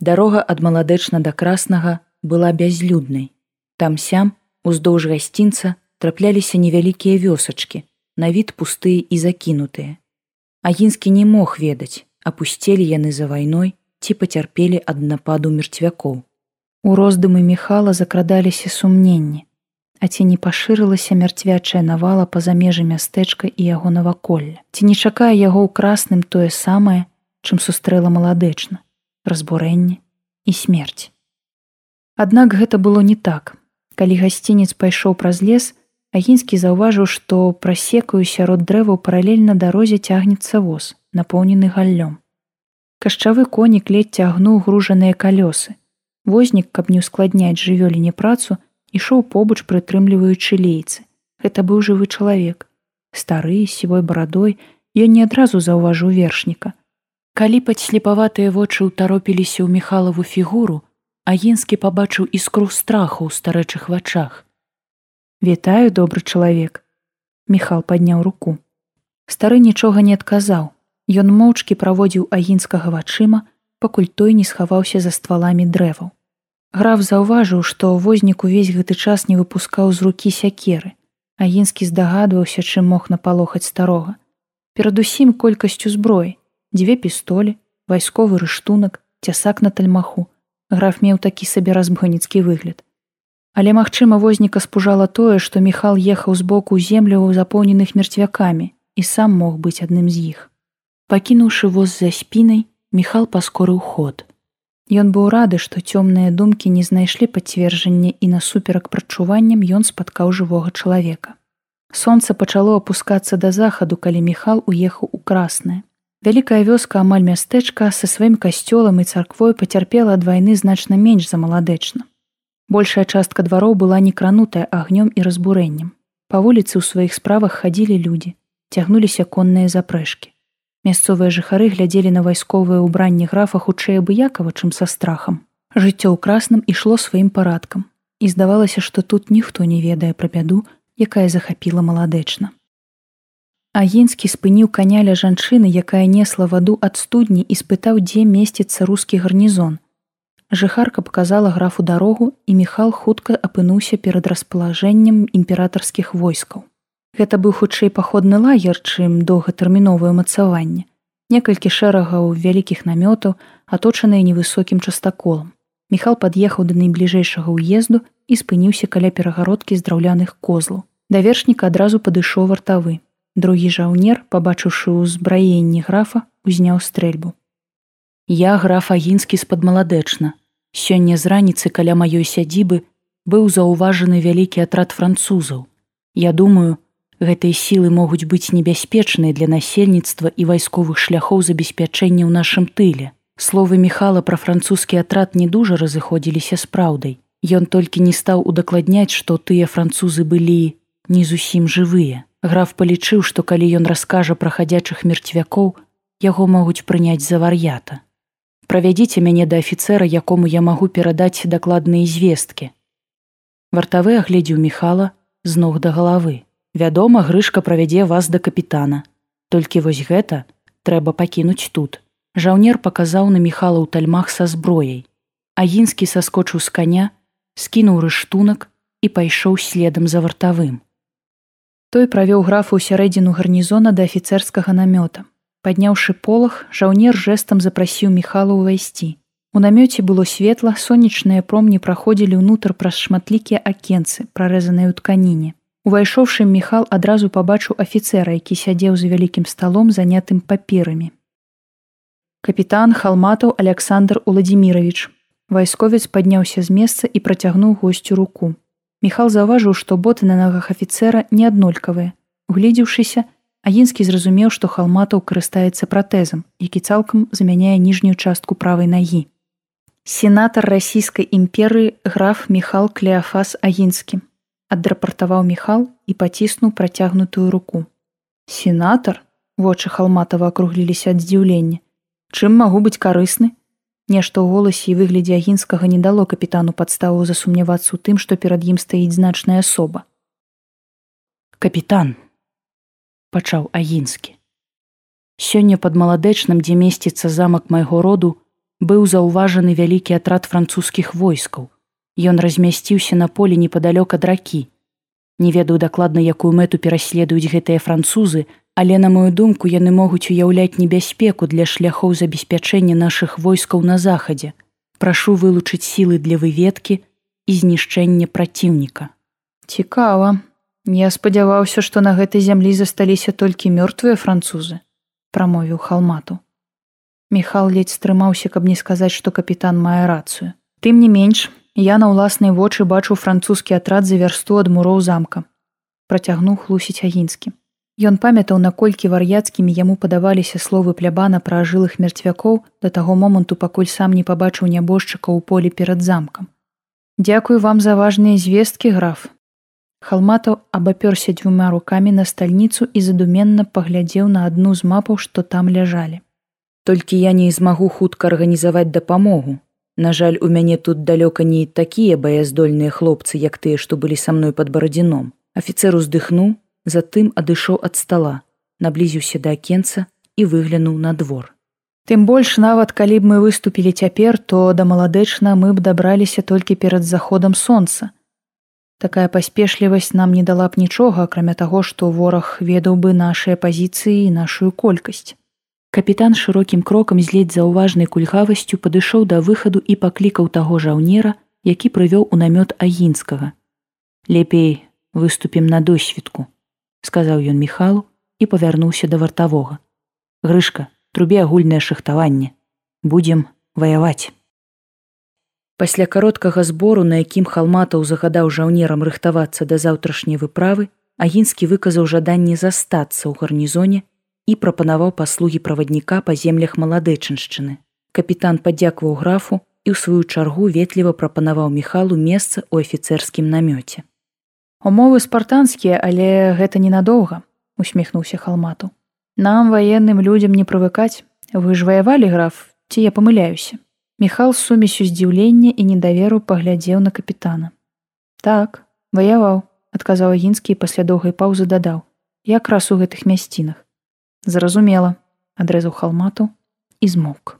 Дарога ад маладэчна да краснага была бязлюднай. Там сям, уздоўж гасцінца трапляліся невялікія вёсачкі, на від пустыя і закінутыя. Агінскі не мог ведаць, апусцелі яны за вайной ці пацярпелі ад нападу мерцвякоў. У роздумы міхала закрадаліся сумненні, а ці не пашырылася мярцвячая навала па-за межы мястэчка і яго наваколля. Ці не чакае яго ў красным тое самае, чым сустрэла маладэчна, разбурэнне і смерць. Аднак гэта было не так. Калі гасцінец пайшоў праз лес, Агінскі заўважыў, што прасекаю сярод дрэваў паралельна дарозе цягнецца воз, напоўнены галлём. Кашчавы конік ледь цягнуў гружаныя калёсы. Вознік, каб не ўскладняць жывёліне працу, ішоў побач прытрымліваючы лейцы. Гэта быў жывы чалавек. Стары сівой барадой ён не адразу заўважыў вершніка. Калі падслепаватыя вочы ўтаропіліся ў міхалаву фігуру, Агінскі пабачыў іскру страху ў старэчых вачах. Вітаю добры чалавек. Міхал падняў руку. Стары нічога не адказаў. Ён моўчкі праводзіў агінскага вачыма, пакуль той не схаваўся за стваламі дрэваў. Граф заўважыў, што вознік увесь гэты час не выпускаў з рукі сякеры. Агінскі здагадваўся, чым мог напалохаць старога. Перадусім колькасцю зброі, дзве пістолі, вайсковы рыштунак, цясак на тальмаху. Граф меў такі сабе разбгоніцкі выгляд. Але магчыма, возніка спужала тое, што Міхал ехаў з боку землю ў запоўненых мерцвякамі і сам мог быць адным з іх. Пакінуўшы воз за спінай, Міхал паскорыў ход. Ён быў рады, што цёмныя думкі не знайшлі пацверджання і насуперак прачуваннем ён спаткаў жывога чалавека. Сонца пачало апускацца да захаду, калі Міхал уехаў у краснае. Вялікая вёска амаль мястэчка са сваім касцёлам і царквой пацярпела ад вайны значна менш за маладэчна. Большая частка двароў была не кранутая агнём і разбурэннем. Па вуліцы ў сваіх справах хадзілі людзі, цягнуліся конныя запрэшкі. Мясцовыя жыхары глядзелі на вайсковыя ўбранні графа хутчэй абыякава, чым са страхам. Жыццё ў красным ішло сваім парадкам. І здавалася, што тут ніхто не ведае пра бяду, якая захапіла маладэчна. Агінскі спыніў каня ля жанчыны, якая несла ваду ад студні і спытаў, дзе месціцца рускі гарнізон. Жыхарка паказала графу дарогу і Міхал хутка апынуўся перад распалажэннем імператарскіх войскаў. Гэта быў хутчэй паходны лагер, чым доўгатэрміновае мацаванне. Некалькі шэрагаў вялікіх намётаў, аточаныя невысокім частаколам. Міхал пад'ехаў да найбліжэйшага ўезду і спыніўся каля перагародкі з драўляных козлаў. Да вершніка адразу падышоў вартавы. Другі жаўнер, пабачыўшы ўзбраенні графа, узняў стрэльбу. Я граф агінскі з-пад маладэчна. Сёння з раніцы каля маёй сядзібы быў заўважаны вялікі атрад французаў. Я думаю, Гэтыя сілы могуць быць небяспечныя для насельніцтва і вайсковых шляхоў забеспячэння ў нашым тыле. Словы Михала пра французскі атрад не дужа разыходзіліся з праўдай. Ён толькі не стаў удакладняць, што тыя французы былі не зусім жывыя. Граф палічыў, што калі ён раскажа пра хадзячых мерцвякоў, яго могуць прыняць за вар'ята. Правядзіце мяне да афіцэра, якому я магу перадаць дакладныя звесткі. Вартавы агледзеў Михала з ног да галавы. Вядома, грышка правядзе вас да капітана. Толькі вось гэта трэба пакінуць тут. Жаўнер паказаў на міхала ў тальмах са зброяй. Агінскі саскочыў з каня, скінуў рыштунак і пайшоў следам за вартавым. Той правёў графу ў сярэдзіну гарнізона да афіцэрскага намёта. Падняўшы полах, жаўнер жэсам запрасіў міхалу ўвайсці. У намёце было светла, сонечныя промні праходзілі ўнутр праз шматлікія акенцы, прарэзаныя ў тканіне. Увайшоўшы Міхал адразу пабачыў афіцэра, які сядзеў за вялікім сталом занятым паперамі. Капітан Халматаў Александр Уладзімірович. Вайсковец падняўся з месца і працягнуў госцю руку. Міхал заўважыў, што боты на нагах афіцэра не аднолькавыя. Угледзеўшыся, Агінскі зразумеў, што халматаў карыстаецца пратэзам, які цалкам замяняе ніжнюю частку правай нагі. Сенатар расійскай імперыі граф Михал Клеафас Агінскі адрапартаваў міхал і паціснуў працягнутую руку. Сенатар вочы халматава акругліліся ад здзіўлення. Чым магу быць карысны? Нешта ў голасе і выглядзе агінскага не дало капітану падставу засумнявацца ў тым, што перад ім стаіць значная асоба. Капітан пачаў агінскі. Сёння пад маладэчным, дзе месціцца замак майго роду, быў заўважаны вялікі атрад французскіх войскаў. Ён размясціўся на полі непадалёк ад ракі. Не ведаю дакладна, якую мэту пераследуюць гэтыя французы, але на мою думку яны могуць уяўляць небяспеку для шляхоў забеспячэння нашых войскаў на захадзе. Прашу вылучыць сілы для выведкі і знішчэння праціўніка. Цікава. Я спадзяваўся, што на гэтай зямлі засталіся толькі мёртвыя французы, прамовіў халмату. Міхал ледзь стрымаўся, каб не сказаць, што капітан мае рацыю. Тым не менш, я на ўласнай вочы бачу французскі атрад за вярсту ад муроў замка. Працягнуў хлусіць агінскі. Ён памятаў, наколькі вар'яцкімі яму падаваліся словы плябана пра ажылых мерцвякоў да таго моманту, пакуль сам не пабачыў нябожчыка ў полі перад замкам. Дзякую вам за важныя звесткі, граф. Халматаў абапёрся дзвюма рукамі на стальніцу і задуменна паглядзеў на адну з мапаў, што там ляжалі. Толькі я не змагу хутка арганізаваць дапамогу. На жаль, у мяне тут далёка не такія баяздольныя хлопцы, як тыя, што былі са мной пад барадзіном. Афіцер уздыхнуў, затым адышоў ад стала, наблізіўся да акенца і выглянуў на двор. Тым больш нават калі б мы выступілі цяпер, то да маладэчна мы б дабраліся толькі перад заходам сонца. Такая паспешлівасць нам не дала б нічога, акрамя таго, што вораг ведаў бы нашыя пазіцыі і нашу колькасць. Капітан шырокім крокам з ледзь заўважнай кульгавасцю падышоў да выхаду і паклікаў таго жаўнера, які прывёў у намёт агінскага. Лепей выступім на досведку, сказаў ён міхалу і павярнуўся да вартавога. Грышка, трубе агульнае шахтаванне, будзем ваяваць. Пасля кароткага збору, на якім халматаў загадаў жаўнерам рыхтавацца да заўтрашняй выправы, агінскі выказаў жаданне застацца ў гарнізоне і прапанаваў паслугі правадніка па землях маладэчыншчыны. Капітан падзякваў графу і ў сваю чаргу ветліва прапанаваў міхалу месца ў афіцэрскім намёце. Умовы спартанскія, але гэта ненадоўга, усміхнуўся халмату. Нам ваенным людзям не прывыкаць, вы ж ваявалі граф, ці я памыляюся. Міхал сумесю здзіўлення і недаверу паглядзеў на капітана. Так, ваяваў, адказаў агінскі пасля доўгай паўзы дадаў, як раз у гэтых мясцінах. Зразумела, адрэзаў халмату і змок.